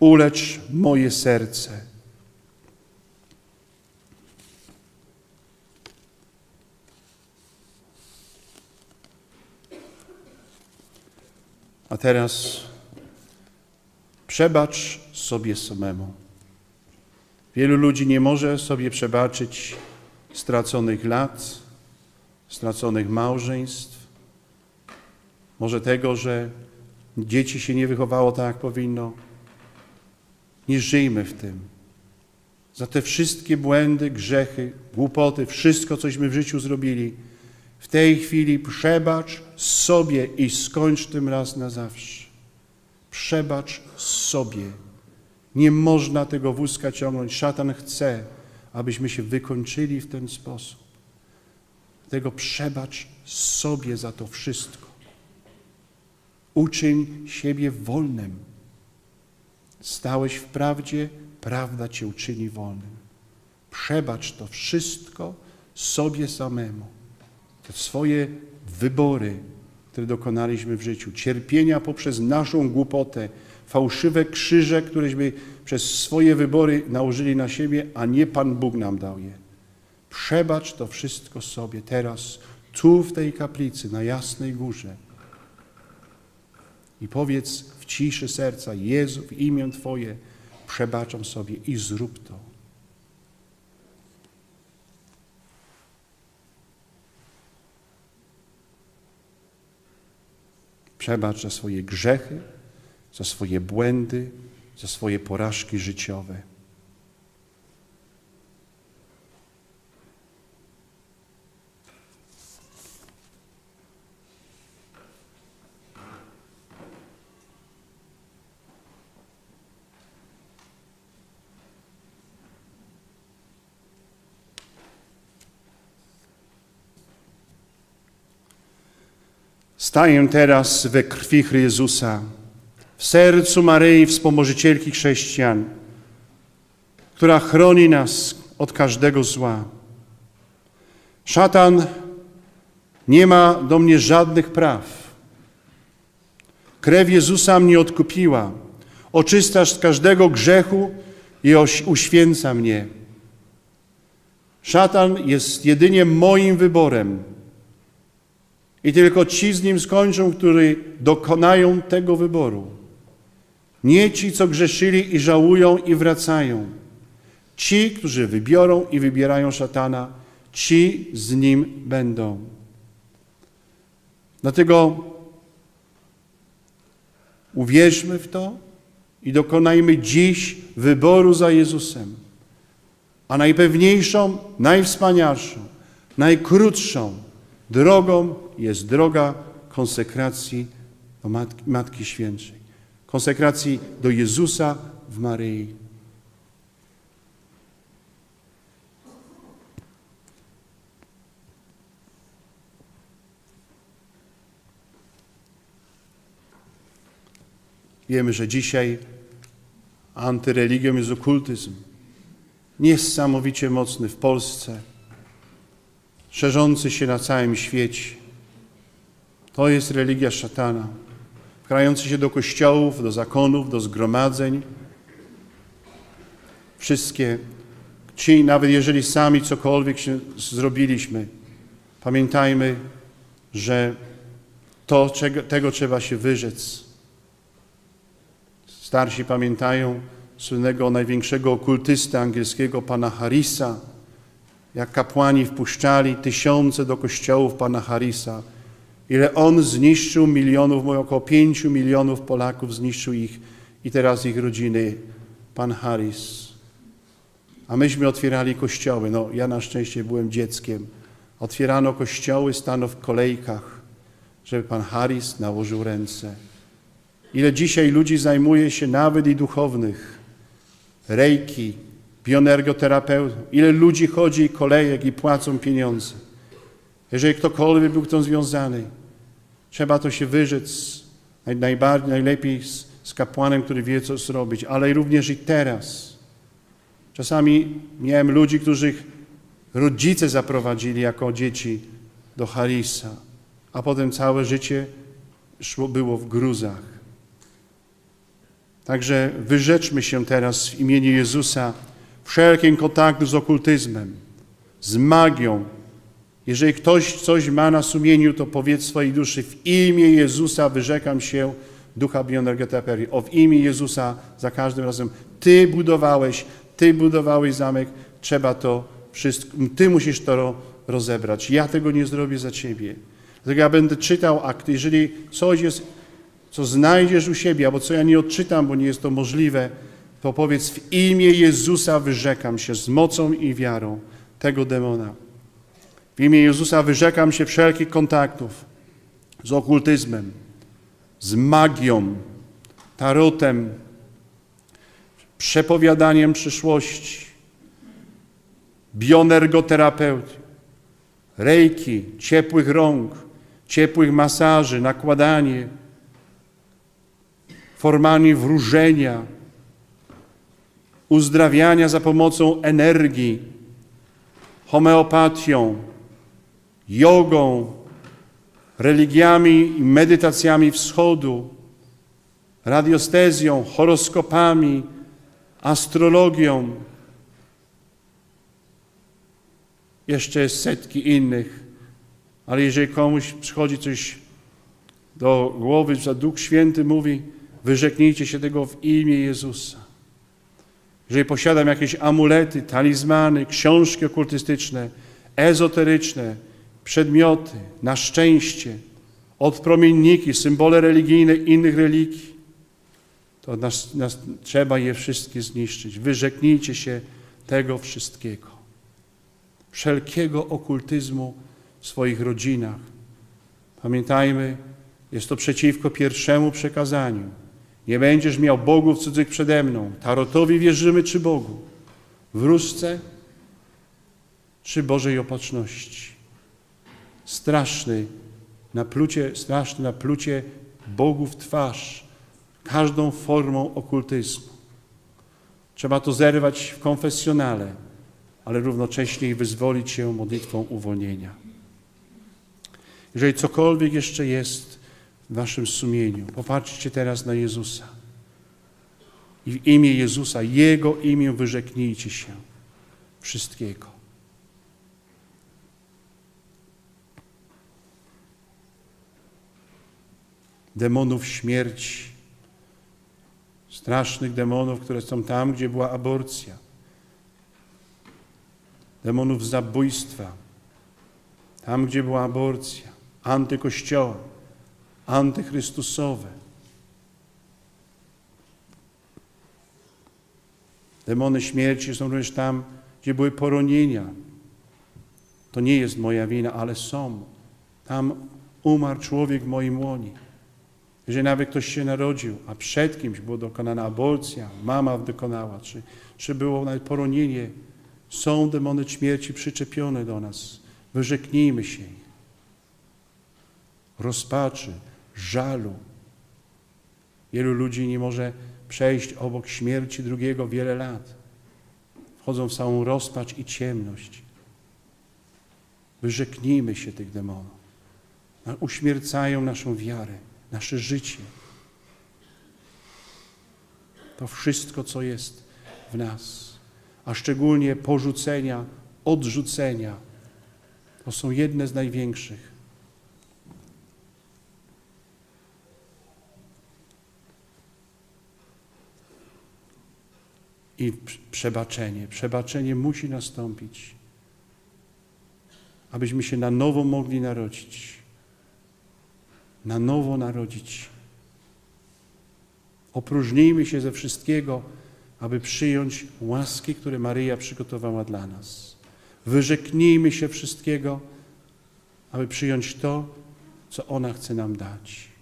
ulecz moje serce. A teraz przebacz sobie samemu. Wielu ludzi nie może sobie przebaczyć straconych lat, straconych małżeństw, może tego, że dzieci się nie wychowało tak, jak powinno, nie żyjmy w tym. Za te wszystkie błędy, grzechy, głupoty, wszystko, cośmy w życiu zrobili, w tej chwili przebacz sobie i skończ tym raz na zawsze. Przebacz sobie. Nie można tego wózka ciągnąć. Szatan chce, abyśmy się wykończyli w ten sposób. Tego przebacz sobie za to wszystko. Uczyń siebie wolnym. Stałeś w prawdzie, prawda cię uczyni wolnym. Przebacz to wszystko sobie samemu. Te swoje wybory, które dokonaliśmy w życiu, cierpienia poprzez naszą głupotę, fałszywe krzyże, któreśmy przez swoje wybory nałożyli na siebie, a nie Pan Bóg nam dał je. Przebacz to wszystko sobie teraz, tu w tej kaplicy, na Jasnej Górze. I powiedz w ciszy serca, Jezu, w imię Twoje przebaczam sobie i zrób to. Przebacz za swoje grzechy, za swoje błędy, za swoje porażki życiowe. Staję teraz we krwi Chrystusa, w sercu Maryi, wspomożycielki chrześcijan, która chroni nas od każdego zła. Szatan nie ma do mnie żadnych praw. Krew Jezusa mnie odkupiła, oczystasz z każdego grzechu i uświęca mnie. Szatan jest jedynie moim wyborem i tylko ci z nim skończą, którzy dokonają tego wyboru. Nie ci, co grzeszyli i żałują i wracają. Ci, którzy wybiorą i wybierają szatana, ci z nim będą. Dlatego uwierzmy w to i dokonajmy dziś wyboru za Jezusem. A najpewniejszą, najwspanialszą, najkrótszą drogą jest droga konsekracji do Matki, Matki Świętej, konsekracji do Jezusa w Maryi. Wiemy, że dzisiaj antyreligią jest okultyzm. Niesamowicie mocny w Polsce, szerzący się na całym świecie. To jest religia szatana, wkrający się do kościołów, do zakonów, do zgromadzeń. Wszystkie ci, nawet jeżeli sami cokolwiek się zrobiliśmy, pamiętajmy, że to, czego, tego trzeba się wyrzec. Starsi pamiętają słynnego największego okultysta angielskiego, pana Harrisa, jak kapłani wpuszczali tysiące do kościołów pana Harrisa, ile on zniszczył milionów, około pięciu milionów Polaków, zniszczył ich i teraz ich rodziny, pan Harris. A myśmy otwierali kościoły. No, ja na szczęście byłem dzieckiem. Otwierano kościoły, stano w kolejkach, żeby pan Harris nałożył ręce. Ile dzisiaj ludzi zajmuje się nawet i duchownych, rejki, bioenergoterapeutów, ile ludzi chodzi kolejek i płacą pieniądze. Jeżeli ktokolwiek był tą związany, trzeba to się wyrzec najbardziej, najlepiej z, z kapłanem, który wie, co zrobić, ale również i teraz. Czasami miałem ludzi, których rodzice zaprowadzili jako dzieci do Harisa, a potem całe życie szło, było w gruzach. Także wyrzeczmy się teraz w imieniu Jezusa wszelkim kontaktu z okultyzmem, z magią. Jeżeli ktoś coś ma na sumieniu, to powiedz swojej duszy, w imię Jezusa wyrzekam się ducha bioenergoterapii. O w imię Jezusa za każdym razem. Ty budowałeś, Ty budowałeś zamek, trzeba to wszystko, Ty musisz to rozebrać. Ja tego nie zrobię za Ciebie. Dlatego ja będę czytał akt. Jeżeli coś jest, co znajdziesz u siebie, albo co ja nie odczytam, bo nie jest to możliwe, to powiedz w imię Jezusa wyrzekam się z mocą i wiarą tego demona. W imię Jezusa wyrzekam się wszelkich kontaktów z okultyzmem, z magią, tarotem, przepowiadaniem przyszłości, bioenergoterapeuty, rejki, ciepłych rąk, ciepłych masaży, nakładanie, formami wróżenia, uzdrawiania za pomocą energii, homeopatią, jogą, religiami i medytacjami wschodu, radiostezją, horoskopami, astrologią. Jeszcze setki innych, ale jeżeli komuś przychodzi coś do głowy, że Duch Święty mówi, wyrzeknijcie się tego w imię Jezusa. Jeżeli posiadam jakieś amulety, talizmany, książki okultystyczne, ezoteryczne, przedmioty, na szczęście, odpromienniki, symbole religijne innych religii, to nas, nas, trzeba je wszystkie zniszczyć. Wyrzeknijcie się tego wszystkiego. Wszelkiego okultyzmu w swoich rodzinach. Pamiętajmy, jest to przeciwko pierwszemu przekazaniu. Nie będziesz miał bogów cudzych przede mną. Tarotowi wierzymy czy Bogu? Wróżce czy Bożej opatrzności? Straszny naplucie, straszne naplucie Bogu w twarz każdą formą okultyzmu. Trzeba to zerwać w konfesjonale, ale równocześnie wyzwolić się modlitwą uwolnienia. Jeżeli cokolwiek jeszcze jest w waszym sumieniu, popatrzcie teraz na Jezusa. I w imię Jezusa, Jego imię wyrzeknijcie się wszystkiego. Demonów śmierci, strasznych demonów, które są tam, gdzie była aborcja, demonów zabójstwa, tam, gdzie była aborcja, antykościoła, antychrystusowe. Demony śmierci są również tam, gdzie były poronienia. To nie jest moja wina, ale są. Tam umarł człowiek w moim łonie. Jeżeli nawet ktoś się narodził, a przed kimś była dokonana aborcja, mama dokonała, czy, czy było nawet poronienie, są demony śmierci przyczepione do nas. Wyrzeknijmy się. Rozpaczy, żalu. Wielu ludzi nie może przejść obok śmierci drugiego wiele lat. Wchodzą w samą rozpacz i ciemność. Wyrzeknijmy się tych demonów. Uśmiercają naszą wiarę nasze życie. To wszystko, co jest w nas, a szczególnie porzucenia, odrzucenia, to są jedne z największych. i przebaczenie. Przebaczenie musi nastąpić, abyśmy się na nowo mogli narodzić. Na nowo narodzić. Opróżnijmy się ze wszystkiego, aby przyjąć łaski, które Maryja przygotowała dla nas. Wyrzeknijmy się wszystkiego, aby przyjąć to, co ona chce nam dać.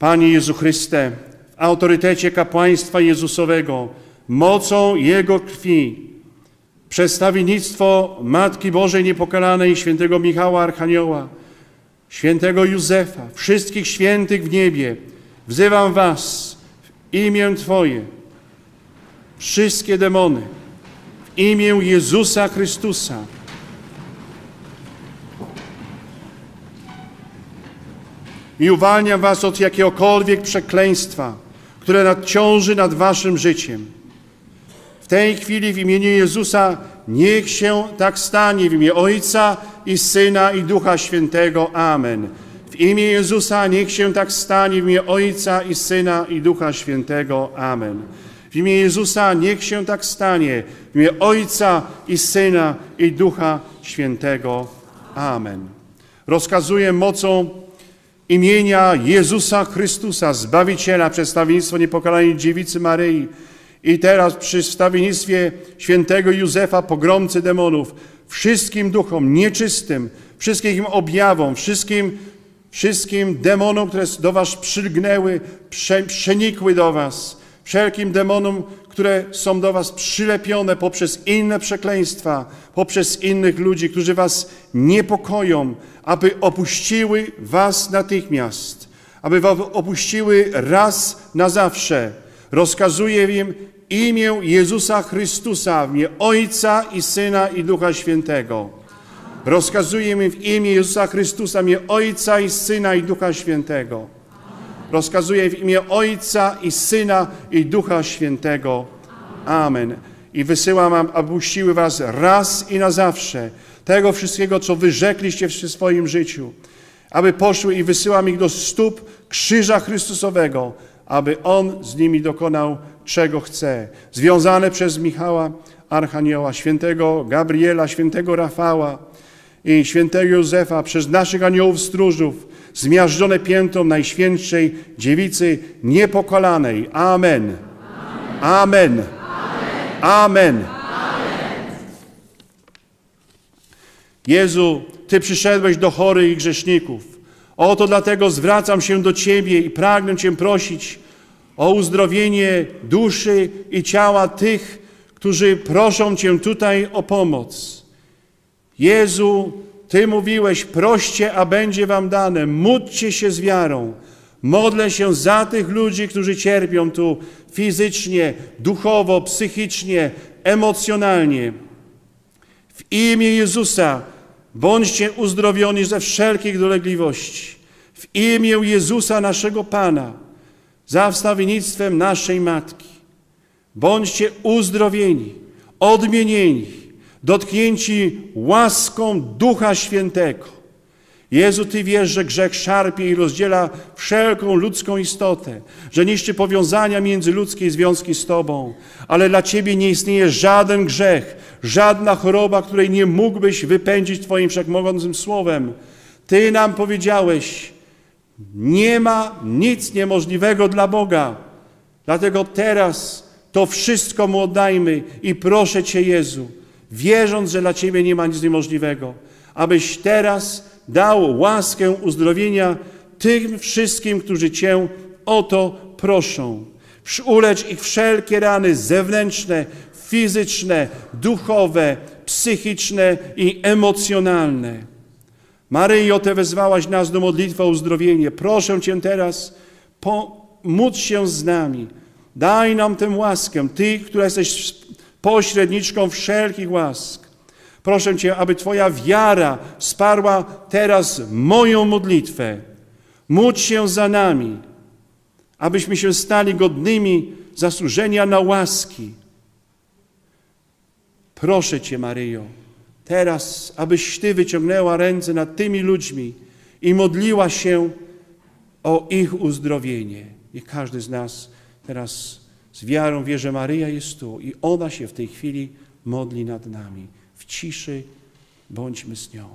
Panie Jezu Chryste, w autorytecie kapłaństwa Jezusowego, mocą Jego krwi, przedstawiennictwo Matki Bożej Niepokalanej, świętego Michała Archanioła, świętego Józefa, wszystkich świętych w niebie, wzywam Was w imię Twoje, wszystkie demony, w imię Jezusa Chrystusa, i uwalniam was od jakiegokolwiek przekleństwa, które nadciąży nad waszym życiem. W tej chwili w imieniu Jezusa niech się tak stanie w imię Ojca i Syna i Ducha Świętego. Amen. W imię Jezusa niech się tak stanie w imię Ojca i Syna i Ducha Świętego. Amen. W imię Jezusa niech się tak stanie w imię Ojca i Syna i Ducha Świętego. Amen. Rozkazuję mocą imienia Jezusa Chrystusa, Zbawiciela, przedstawienictwo niepokalanej dziewicy Maryi. I teraz przy wstawiennictwie świętego Józefa, pogromcy demonów, wszystkim duchom nieczystym, wszystkim objawom, wszystkim, wszystkim demonom, które do was przylgnęły, prze, przenikły do was, wszelkim demonom, które są do was przylepione poprzez inne przekleństwa, poprzez innych ludzi, którzy was niepokoją, aby opuściły was natychmiast, aby was opuściły raz na zawsze. Rozkazuję im imię Jezusa Chrystusa, w imię Ojca i Syna i Ducha Świętego. Rozkazuję im w imię Jezusa Chrystusa, w imię Ojca i Syna i Ducha Świętego. Rozkazuję w imię Ojca i Syna i Ducha Świętego. Amen. I wysyłam, aby puściły was raz i na zawsze tego wszystkiego, co wyrzekliście w swoim życiu, aby poszły i wysyłam ich do stóp krzyża Chrystusowego, aby On z nimi dokonał, czego chce. Związane przez Michała Archanioła, świętego Gabriela, świętego Rafała i świętego Józefa, przez naszych aniołów stróżów, zmiażdżone piętą Najświętszej Dziewicy Niepokolanej. Amen. Amen. Amen. Amen. Jezu, Ty przyszedłeś do chorych i grzeszników. Oto dlatego zwracam się do Ciebie i pragnę Cię prosić o uzdrowienie duszy i ciała tych, którzy proszą Cię tutaj o pomoc. Jezu, Ty mówiłeś, proście, a będzie Wam dane. Módlcie się z wiarą. Modlę się za tych ludzi, którzy cierpią tu fizycznie, duchowo, psychicznie, emocjonalnie. W imię Jezusa bądźcie uzdrowieni ze wszelkich dolegliwości. W imię Jezusa naszego Pana, za wstawiennictwem naszej Matki. Bądźcie uzdrowieni, odmienieni, dotknięci łaską Ducha Świętego Jezu, Ty wiesz, że grzech szarpie i rozdziela wszelką ludzką istotę, że niszczy powiązania międzyludzkie związki z Tobą, ale dla Ciebie nie istnieje żaden grzech, żadna choroba, której nie mógłbyś wypędzić Twoim wszechmogącym słowem. Ty nam powiedziałeś, nie ma nic niemożliwego dla Boga. Dlatego teraz to wszystko Mu oddajmy i proszę Cię, Jezu, wierząc, że dla Ciebie nie ma nic niemożliwego, abyś teraz dał łaskę uzdrowienia tym wszystkim, którzy Cię o to proszą. Ulecz ich wszelkie rany zewnętrzne, fizyczne, duchowe, psychiczne i emocjonalne. Maryjo, Ty wezwałaś nas do modlitwy o uzdrowienie. Proszę Cię teraz, módl się z nami. Daj nam tę łaskę, Ty, która jesteś pośredniczką wszelkich łask. Proszę Cię, aby Twoja wiara wsparła teraz moją modlitwę. Módl się za nami, abyśmy się stali godnymi zasłużenia na łaski. Proszę Cię, Maryjo, teraz, abyś Ty wyciągnęła ręce nad tymi ludźmi i modliła się o ich uzdrowienie. Niech każdy z nas teraz z wiarą wie, że Maryja jest tu i ona się w tej chwili modli nad nami. W ciszy bądźmy z nią.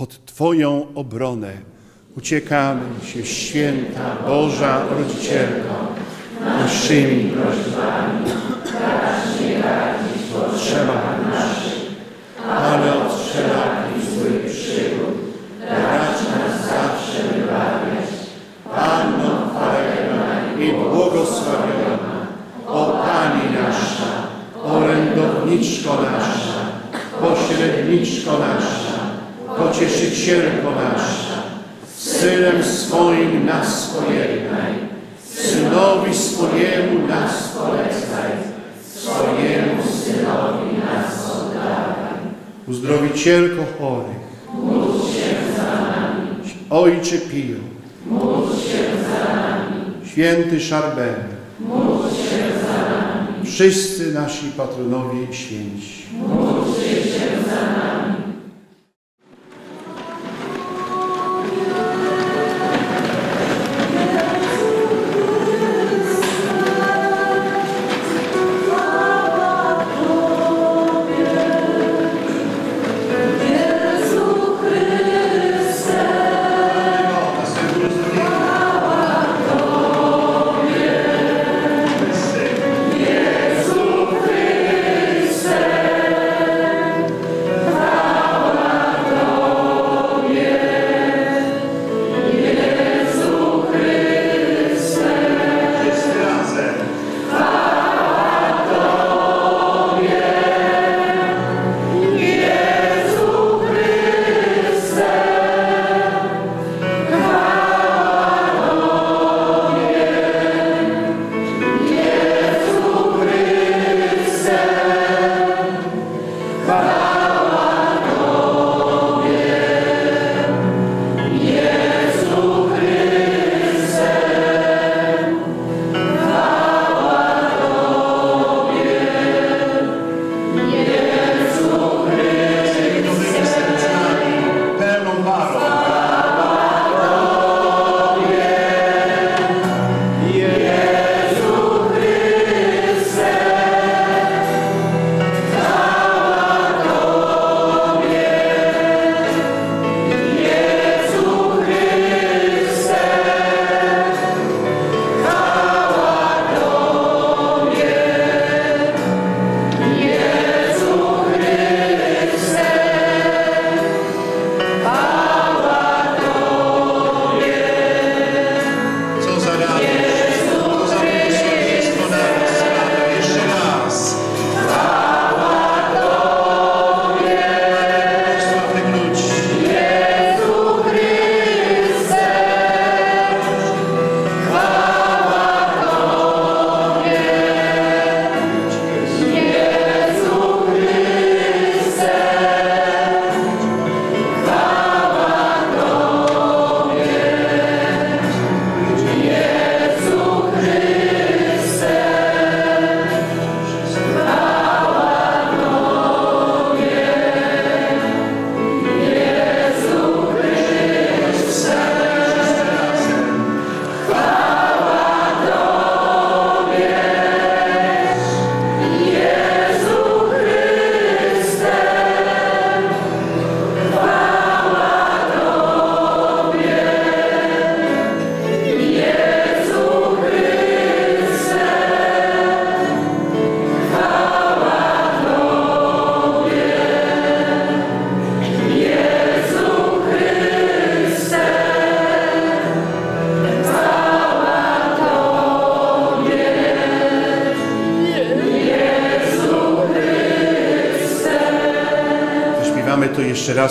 Pod Twoją obronę. Uciekamy się, święta Boża Rodzicielko, naszymi prośbami, racz nie radzić potrzebach naszych, ale od wszelakich złych przygód racz nas zawsze wybawiać. Panno chwalebna i błogosławiona, o Pani nasza, orędowniczko nasza, pośredniczko nasza, Pocieszycielko nasza, Synem swoim nas pojednaj, Synowi swojemu nas polecaj, swojemu Synowi nas oddawaj. Uzdrowicielko chorych, módl się za nami. Ojcze Pio, módl się za nami. Święty Szarben, módl się za nami. Wszyscy nasi patronowie i święci. Módlcie się za nami.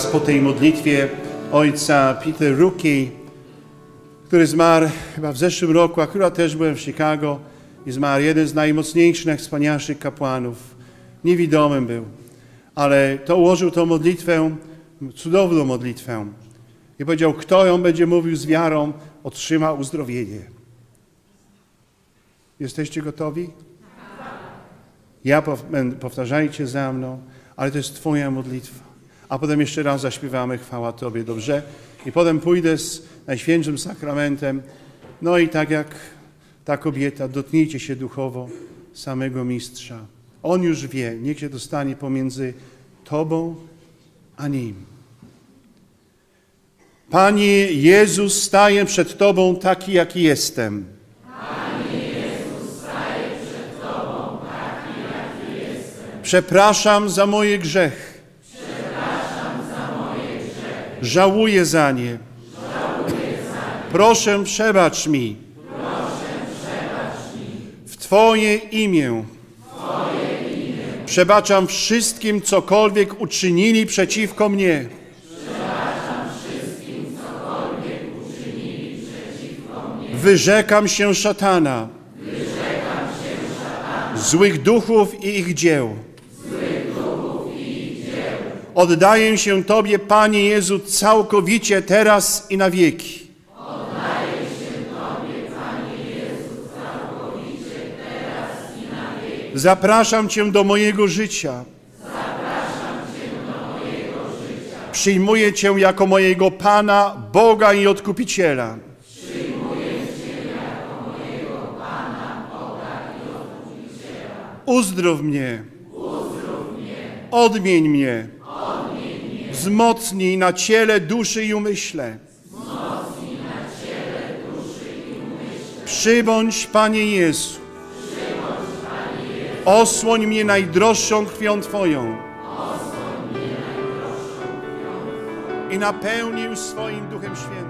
Po tej modlitwie ojca Peter Ruki, który zmarł chyba w zeszłym roku, akurat też byłem w Chicago i zmarł jeden z najmocniejszych, najwspanialszych kapłanów. Niewidomym był, ale to ułożył tą modlitwę, cudowną modlitwę. I powiedział, kto ją będzie mówił z wiarą, otrzyma uzdrowienie. Jesteście gotowi? Ja pow- powtarzajcie za mną, ale to jest Twoja modlitwa. A potem jeszcze raz zaśpiewamy chwała Tobie, dobrze? I potem pójdę z Najświętszym Sakramentem. No i tak jak ta kobieta, dotknijcie się duchowo samego Mistrza. On już wie, niech się dostanie pomiędzy Tobą a Nim. Panie Jezus, staję przed Tobą taki, jaki jestem. Przepraszam za moje grzechy. Żałuję za nie. Proszę, przebacz mi. W Twoje imię. Przebaczam wszystkim, cokolwiek uczynili przeciwko mnie. Wyrzekam się szatana, złych duchów i ich dzieł. Oddaję się Tobie, Panie Jezu, całkowicie teraz i na wieki. Zapraszam Cię do mojego życia. Przyjmuję Cię jako mojego Pana, Boga i Odkupiciela. Uzdrów mnie. Odmień mnie. Wzmocnij na ciele, duszy i umyśle. Przybądź, Panie Jezu. Osłoń mnie najdroższą krwią Twoją. I napełnij swoim Duchem Świętym.